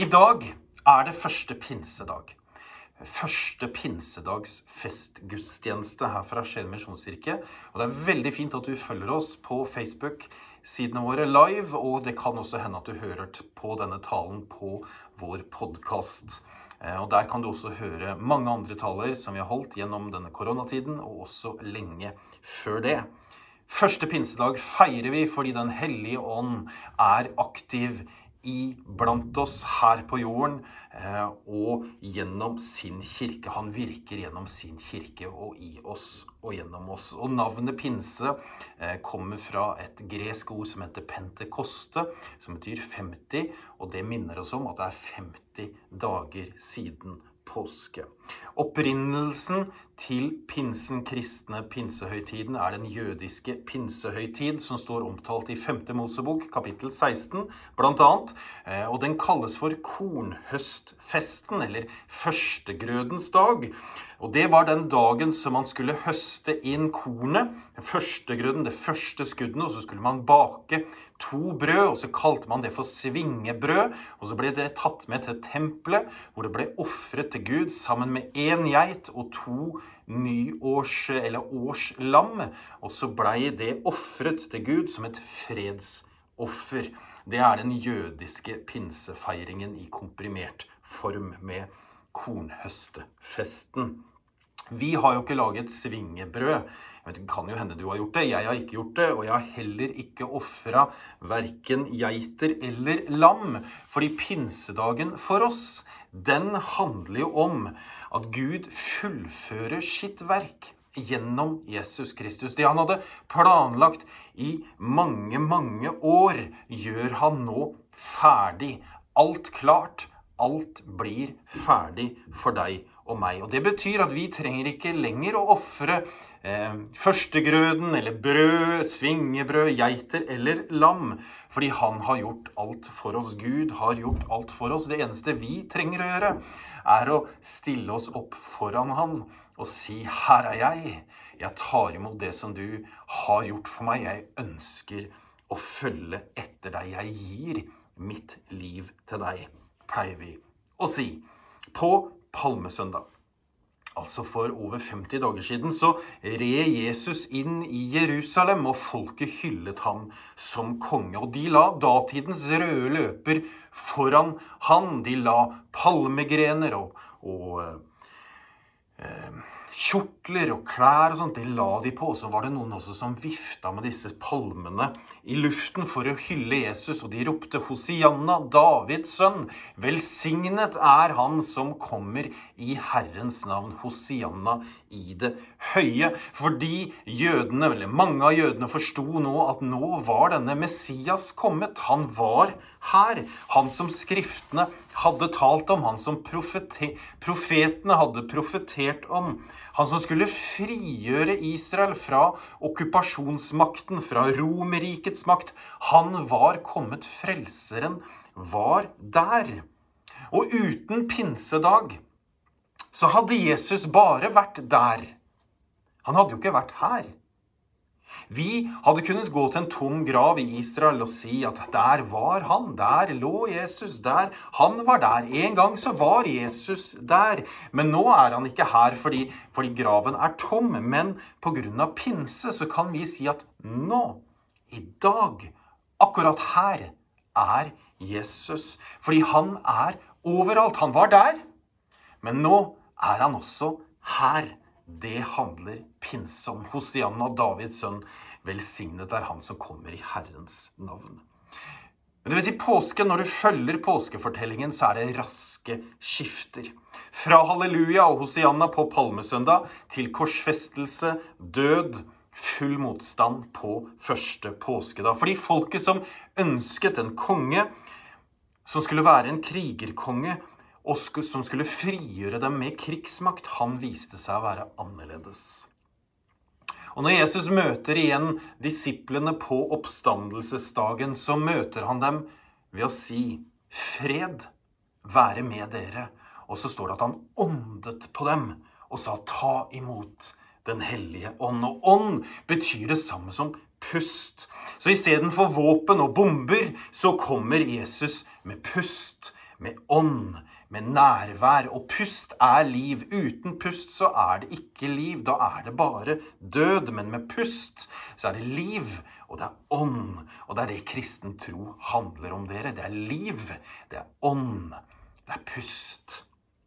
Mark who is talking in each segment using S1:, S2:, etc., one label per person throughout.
S1: I dag er det første pinsedag. Første pinsedags festgudstjeneste her fra Skien misjonskirke. Og det er veldig fint at du følger oss på Facebook-sidene våre live. Og det kan også hende at du hører på denne talen på vår podkast. Og Der kan du også høre mange andre taler som vi har holdt gjennom denne koronatiden, og også lenge før det. Første pinsedag feirer vi fordi Den hellige ånd er aktiv iblant oss her på jorden eh, og gjennom sin kirke. Han virker gjennom sin kirke og i oss og gjennom oss. Og navnet pinse eh, kommer fra et gresk ord som heter pentekoste, som betyr 50, og det minner oss om at det er 50 dager siden påske. Opprinnelsen til pinsen, kristne pinsehøytiden, er den jødiske pinsehøytid, som står omtalt i 5. Mosebok, kapittel 16, blant annet. Eh, og den kalles for kornhøstfesten, eller førstegrødens dag. Og det var den dagen som man skulle høste inn kornet, førstegrøden, det første skuddene, og så skulle man bake to brød, og så kalte man det for svingebrød. Og så ble det tatt med til tempelet, hvor det ble ofret til Gud sammen med én geit og to nyårs- eller årslam. Og så blei det ofret til Gud som et fredsoffer. Det er den jødiske pinsefeiringen i komprimert form med kornhøstefesten. Vi har jo ikke laget svingebrød. Men det kan jo hende du har gjort det. Jeg har ikke gjort det. Og jeg har heller ikke ofra verken geiter eller lam. Fordi pinsedagen for oss, den handler jo om at Gud fullfører sitt verk gjennom Jesus Kristus. Det han hadde planlagt i mange, mange år, gjør han nå ferdig. Alt klart. Alt blir ferdig for deg og meg. Og Det betyr at vi trenger ikke lenger å ofre eh, førstegrøden eller brød, svingebrød, geiter eller lam. Fordi han har gjort alt for oss. Gud har gjort alt for oss. Det eneste vi trenger å gjøre, er å stille oss opp foran han og si 'Her er jeg. Jeg tar imot det som du har gjort for meg. Jeg ønsker å følge etter deg. Jeg gir mitt liv til deg', pleier vi å si. På palmesøndag. Altså For over 50 dager siden så red Jesus inn i Jerusalem, og folket hyllet ham som konge. Og de la datidens røde løper foran han. De la palmegrener og, og eh, kjortler og klær og sånt, det la de på. Og så var det noen også som vifta med disse palmene i luften for å hylle Jesus, og de ropte Hosianna, Davids sønn. Velsignet er han som kommer i Herrens navn. Hosianna i det høye. Fordi jødene, eller mange av jødene forsto nå at nå var denne Messias kommet. Han var her. Han som skriftene hadde talt om, han som profetene hadde profetert om. Han som skulle frigjøre Israel fra okkupasjonsmakten, fra Romerrikets makt. Han var kommet. Frelseren var der. Og uten pinsedag så hadde Jesus bare vært der. Han hadde jo ikke vært her. Vi hadde kunnet gå til en tom grav i Israel og si at der var han, der lå Jesus, der. Han var der. En gang så var Jesus der. Men nå er han ikke her fordi, fordi graven er tom. Men pga. pinse så kan vi si at nå, i dag, akkurat her, er Jesus. Fordi han er overalt. Han var der, men nå er han også her. Det handler pinse om. Hosianna, Davids sønn, velsignet er han som kommer i Herrens navn. Men du vet, I påsken, når du følger påskefortellingen, så er det raske skifter. Fra halleluja og hosianna på palmesøndag til korsfestelse, død, full motstand på første påskedag. Fordi folket som ønsket en konge som skulle være en krigerkonge, og som skulle frigjøre dem med krigsmakt, han viste seg å være annerledes. Og når Jesus møter igjen disiplene på oppstandelsesdagen, så møter han dem ved å si 'Fred være med dere'. Og så står det at han åndet på dem og sa 'ta imot Den hellige ånd'. Og ånd betyr det samme som pust. Så istedenfor våpen og bomber, så kommer Jesus med pust med ånd, med nærvær. Og pust er liv. Uten pust så er det ikke liv. Da er det bare død. Men med pust så er det liv, og det er ånd. Og det er det kristen tro handler om, dere. Det er liv, det er ånd, det er pust.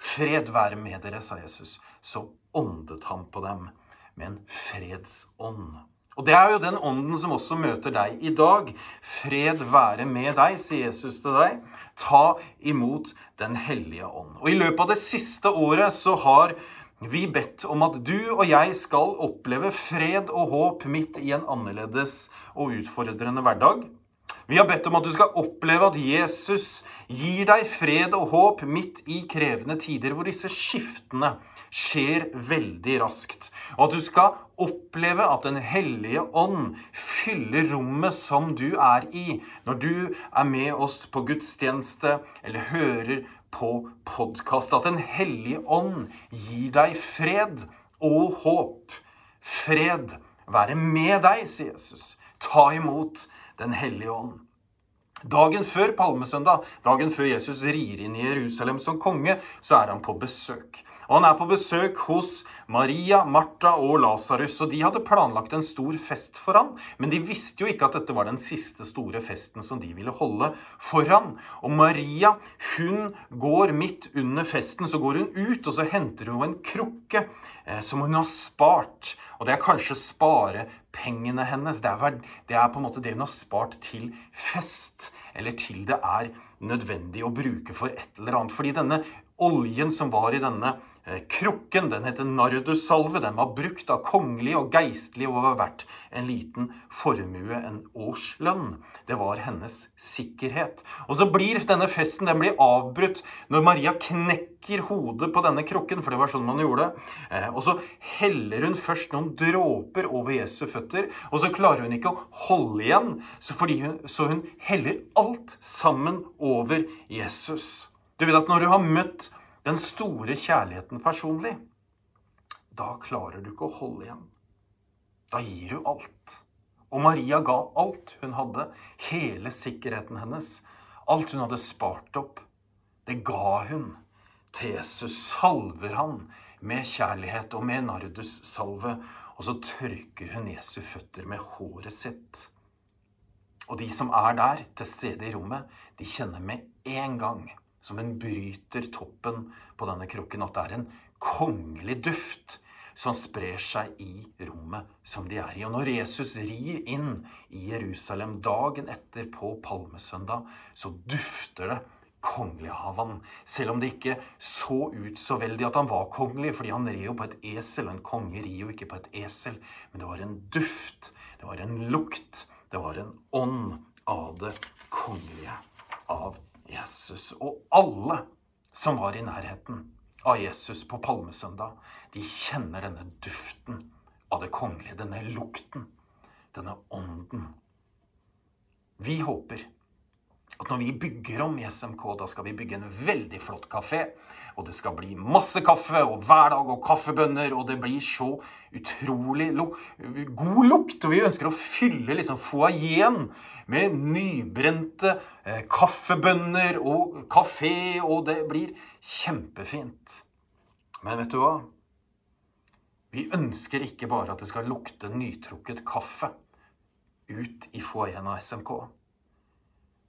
S1: Fred være med dere, sa Jesus. Så åndet han på dem med en fredsånd. Og det er jo den ånden som også møter deg i dag. Fred være med deg, sier Jesus til deg. Ta imot Den hellige ånd. Og i løpet av det siste året så har vi bedt om at du og jeg skal oppleve fred og håp midt i en annerledes og utfordrende hverdag. Vi har bedt om at du skal oppleve at Jesus gir deg fred og håp midt i krevende tider hvor disse skiftene skjer veldig raskt. Og at du skal oppleve at Den hellige ånd fyller rommet som du er i, når du er med oss på gudstjeneste eller hører på podkast. At Den hellige ånd gir deg fred og håp. Fred være med deg, sier Jesus. Ta imot Den hellige ånd. Dagen før palmesøndag, dagen før Jesus rir inn i Jerusalem som konge, så er han på besøk. Og han er på besøk hos Maria, Martha og Lasarus. Og de hadde planlagt en stor fest for han, men de visste jo ikke at dette var den siste store festen som de ville holde for han. Og Maria, hun går midt under festen, så går hun ut, og så henter hun en krukke eh, som hun har spart. Og det er kanskje sparepengene hennes. Det er, det er på en måte det hun har spart til fest, eller til det er nødvendig å bruke for et eller annet. Fordi denne oljen som var i denne krukken den heter nardussalve. Den var brukt av kongelige og geistlige og var verdt en liten formue, en årslønn. Det var hennes sikkerhet. Og så blir denne festen den blir avbrutt når Maria knekker hodet på denne krukken, for det var sånn man gjorde. det. og så heller hun først noen dråper over Jesu føtter, og så klarer hun ikke å holde igjen, så, hun, så hun heller alt sammen over Jesus. Du vet at når du har møtt den store kjærligheten personlig, da klarer du ikke å holde igjen. Da gir du alt. Og Maria ga alt hun hadde, hele sikkerheten hennes, alt hun hadde spart opp. Det ga hun Jesus. Salver han med kjærlighet og med nardussalve, og så tørker hun Jesu føtter med håret sitt. Og de som er der, til stede i rommet, de kjenner med en gang som en bryter toppen på denne krukken, at det er en kongelig duft som sprer seg i rommet som de er i. Og når Jesus rir inn i Jerusalem dagen etter på palmesøndag, så dufter det kongelig av han. Selv om det ikke så ut så veldig at han var kongelig, fordi han red jo på et esel, og en konge rir jo ikke på et esel. Men det var en duft, det var en lukt, det var en ånd av det kongelige. Av Jesus. Og alle som var i nærheten av Jesus på palmesøndag, de kjenner denne duften av det kongelige, denne lukten, denne ånden. Vi håper at når vi bygger om i SMK, da skal vi bygge en veldig flott kafé. Og det skal bli masse kaffe og hver dag og kaffebønner, og det blir så utrolig god lukt. Og vi ønsker å fylle liksom foajeen med nybrente eh, kaffebønner og kafé, og det blir kjempefint. Men vet du hva? Vi ønsker ikke bare at det skal lukte nytrukket kaffe ut i foajeen av SMK.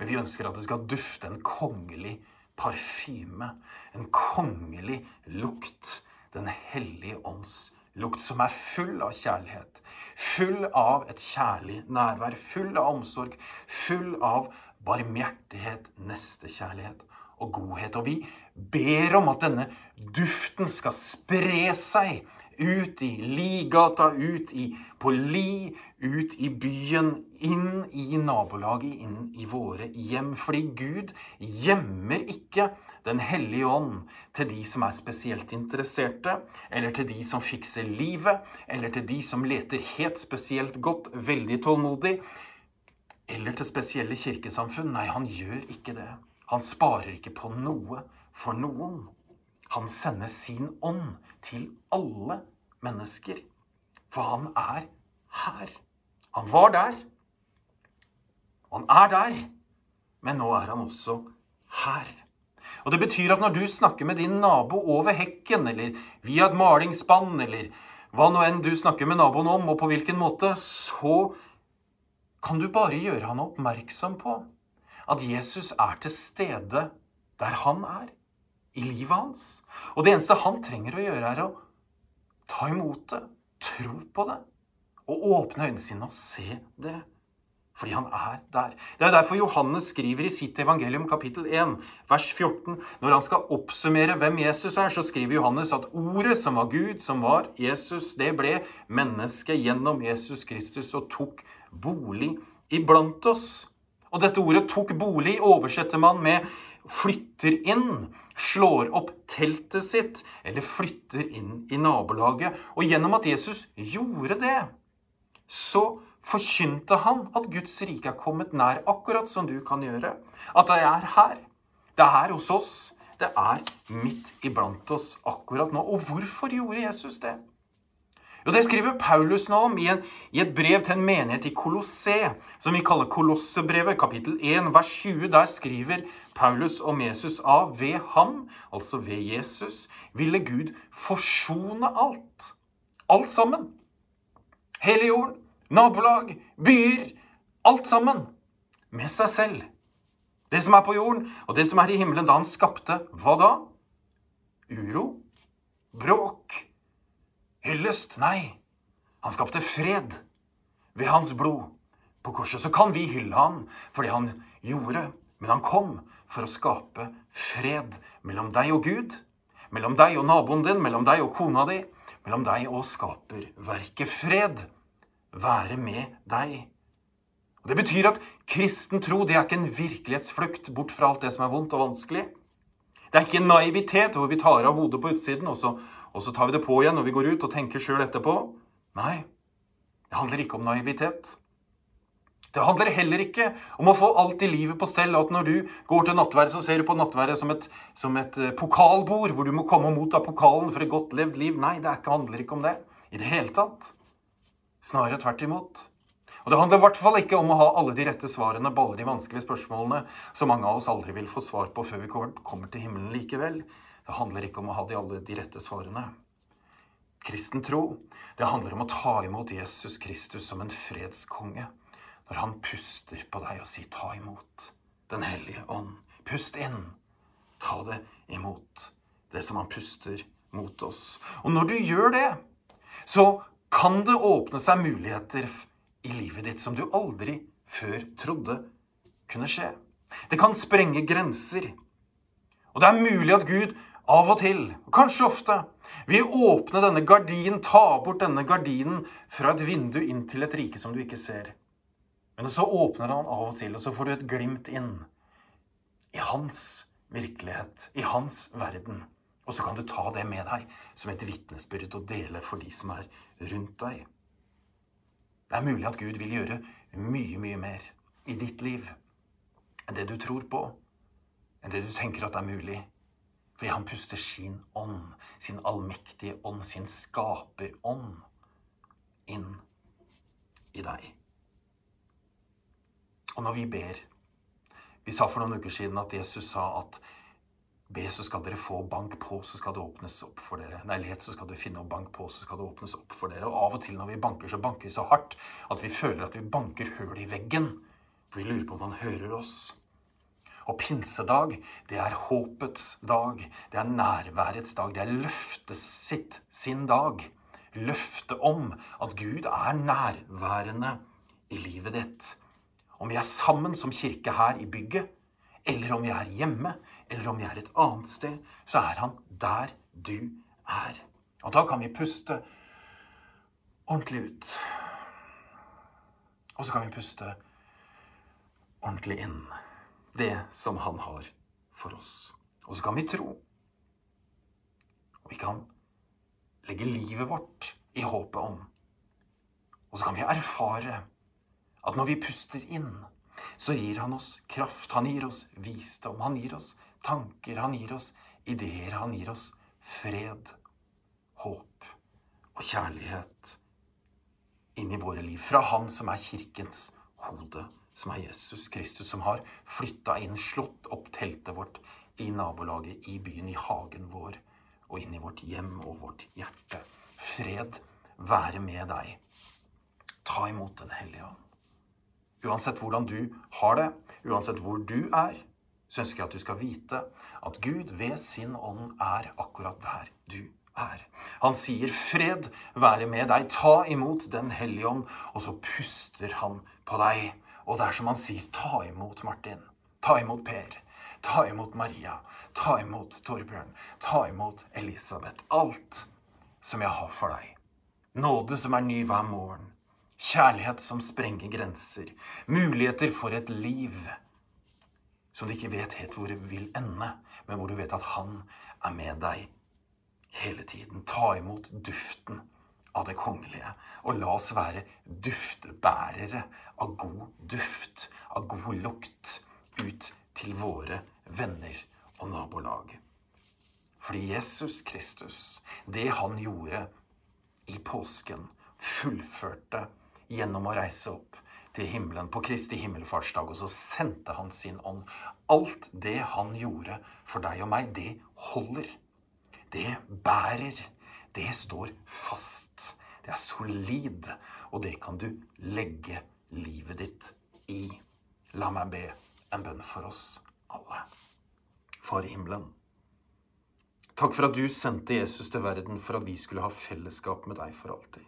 S1: Men vi ønsker at det skal dufte en kongelig parfyme. En kongelig lukt. Den hellige ånds lukt, som er full av kjærlighet. Full av et kjærlig nærvær. Full av omsorg. Full av barmhjertighet, nestekjærlighet og godhet. Og vi ber om at denne duften skal spre seg ut i Ligata, ut i, på Li, ut i byen, inn i nabolaget, inn i våre hjem. Fordi Gud gjemmer ikke Den hellige ånd til de som er spesielt interesserte, eller til de som fikser livet, eller til de som leter helt spesielt godt, veldig tålmodig, eller til spesielle kirkesamfunn. Nei, han gjør ikke det. Han sparer ikke på noe for noen. Han sender sin ånd til alle mennesker. For han er her. Han var der. Han er der. Men nå er han også her. Og det betyr at når du snakker med din nabo over hekken, eller via et malingsspann, eller hva nå enn du snakker med naboen om, og på hvilken måte, så kan du bare gjøre han oppmerksom på at Jesus er til stede der han er, i livet hans. Og det eneste han trenger å gjøre, er å ta imot det, tro på det, og åpne øynene sine og se det. Fordi han er der. Det er derfor Johannes skriver i sitt evangelium kapittel 1, vers 14. Når han skal oppsummere hvem Jesus er, så skriver Johannes at ordet som var Gud, som var Jesus, det ble menneske gjennom Jesus Kristus og tok bolig iblant oss. Og dette ordet 'tok bolig' oversetter man med 'flytter inn', slår opp teltet sitt, eller flytter inn i nabolaget. Og gjennom at Jesus gjorde det, så forkynte han at Guds rike er kommet nær, akkurat som du kan gjøre. At det er her. Det er her hos oss. Det er midt iblant oss akkurat nå. Og hvorfor gjorde Jesus det? Jo, Det skriver Paulus nå om i, en, i, et brev til en menighet i Kolosse, som vi kaller Kolossebrevet, kapittel 1, vers 20. Der skriver Paulus om Jesus av ved ham, altså ved Jesus, ville Gud forsone alt. Alt sammen. Hele jorden, nabolag, byer. Alt sammen. Med seg selv. Det som er på jorden, og det som er i himmelen, da han skapte hva da? Uro? Bråk? Hyllest? Nei. Han skapte fred ved hans blod. På korset så kan vi hylle han for det han gjorde, men han kom for å skape fred mellom deg og Gud, mellom deg og naboen din, mellom deg og kona di, mellom deg og skaperverket. Fred. Være med deg. Og Det betyr at kristen tro det er ikke en virkelighetsflukt bort fra alt det som er vondt og vanskelig. Det er ikke en naivitet hvor vi tar av hodet på utsiden, og så og så tar vi det på igjen når vi går ut og tenker sjøl etterpå. Nei, det handler ikke om naivitet. Det handler heller ikke om å få alt i livet på stell, at når du går til nattværet, så ser du på nattværet som et, som et eh, pokalbord, hvor du må komme og motta pokalen for et godt levd liv. Nei, det ikke, handler ikke om det i det hele tatt. Snarere tvert imot. Og Det handler i hvert fall ikke om å ha alle de rette svarene på alle de vanskelige spørsmålene som mange av oss aldri vil få svar på før vi kommer til himmelen likevel. Det handler ikke om å ha de alle de rette svarene. Kristen tro, det handler om å ta imot Jesus Kristus som en fredskonge. Når han puster på deg og sier 'ta imot'. Den hellige ånd. Pust inn. Ta det imot. Det som han puster mot oss. Og når du gjør det, så kan det åpne seg muligheter i livet ditt som du aldri før trodde kunne skje. Det kan sprenge grenser. Og det er mulig at Gud av og til, kanskje ofte, vil åpne denne gardinen, ta bort denne gardinen fra et vindu inn til et rike som du ikke ser. Men så åpner han av og til, og så får du et glimt inn i hans virkelighet, i hans verden. Og så kan du ta det med deg som et vitnesbyrd og dele for de som er rundt deg. Det er mulig at Gud vil gjøre mye, mye mer i ditt liv enn det du tror på, enn det du tenker at er mulig. Fordi han puster sin ånd, sin allmektige ånd, sin skaperånd, inn i deg. Og når vi ber Vi sa for noen uker siden at Jesus sa at be, så skal dere få. Bank på, så skal det åpnes opp for dere. Nei, let, så skal du finne. Og bank på, så skal det åpnes opp for dere. Og av og til når vi banker, så banker vi så hardt at vi føler at vi banker høl i veggen. For vi lurer på om han hører oss. Og pinsedag, det er håpets dag. Det er nærværets dag. Det er løftet sitt sin dag. Løftet om at Gud er nærværende i livet ditt. Om vi er sammen som kirke her i bygget, eller om vi er hjemme, eller om vi er et annet sted, så er han der du er. Og da kan vi puste ordentlig ut. Og så kan vi puste ordentlig inn det som han har for oss. Og så kan vi tro. Og vi kan legge livet vårt i håpet om. Og så kan vi erfare at når vi puster inn, så gir han oss kraft. Han gir oss visdom. Han gir oss tanker. Han gir oss ideer. Han gir oss fred, håp og kjærlighet inn i våre liv. Fra Han som er kirkens hode som er Jesus Kristus, som har flytta inn, slått opp teltet vårt i nabolaget, i byen, i hagen vår og inn i vårt hjem og vårt hjerte. Fred være med deg. Ta imot Den hellige ånd. Uansett hvordan du har det, uansett hvor du er, så ønsker jeg at du skal vite at Gud ved sin ånd er akkurat der du er. Han sier 'fred være med deg', ta imot Den hellige ånd, og så puster han på deg. Og det er som han sier, ta imot Martin, ta imot Per, ta imot Maria, ta imot Torbjørn, ta imot Elisabeth. Alt som jeg har for deg. Nåde som er ny hver morgen. Kjærlighet som sprenger grenser. Muligheter for et liv som du ikke vet helt hvor det vil ende, men hvor du vet at han er med deg hele tiden. Ta imot duften av det kongelige, og la oss være duftbærere av god duft, av god lukt, ut til våre venner og nabolag. Fordi Jesus Kristus, det han gjorde i påsken, fullførte gjennom å reise opp til himmelen på Kristi himmelfartsdag, og så sendte han sin ånd. Alt det han gjorde for deg og meg, det holder. Det bærer. Det står fast. Det er solid, og det kan du legge livet ditt i. La meg be en bønn for oss alle. Far i himmelen. Takk for at du sendte Jesus til verden for at vi skulle ha fellesskap med deg for alltid.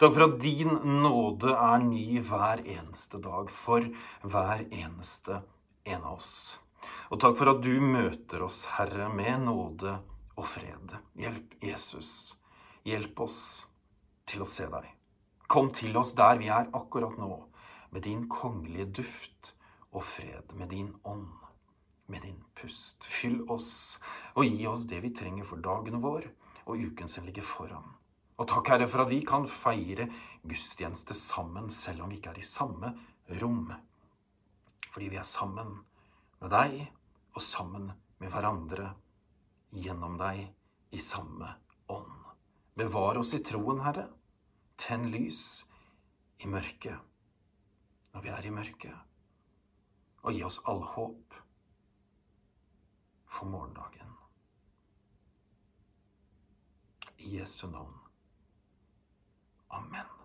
S1: Takk for at din nåde er ny hver eneste dag for hver eneste en av oss. Og takk for at du møter oss, Herre, med nåde og fred. Hjelp Jesus. Hjelp oss til å se deg. Kom til oss der vi er akkurat nå, med din kongelige duft og fred, med din ånd, med din pust. Fyll oss og gi oss det vi trenger for dagen vår og uken som ligger foran. Og takk, Herre, for at vi kan feire gudstjeneste sammen, selv om vi ikke er i samme rom. Fordi vi er sammen med deg og sammen med hverandre gjennom deg i samme ånd. Bevar oss i troen, Herre. Tenn lys i mørket når vi er i mørket. Og gi oss alle håp for morgendagen. I Jesu navn. Amen.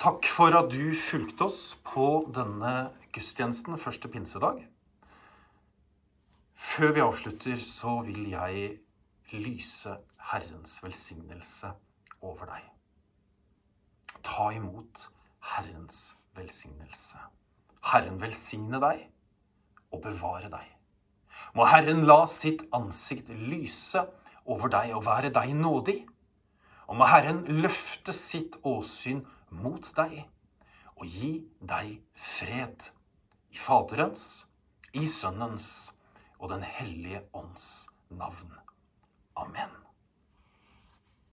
S1: Takk for at du fulgte oss på denne gudstjenesten første pinsedag. Før vi avslutter, så vil jeg lyse Herrens velsignelse over deg. Ta imot Herrens velsignelse. Herren velsigne deg og bevare deg. Må Herren la sitt ansikt lyse over deg og være deg nådig. Og må Herren løfte sitt åsyn mot deg og gi deg fred. I Faderens, i Sønnens og Den hellige ånds navn. Amen.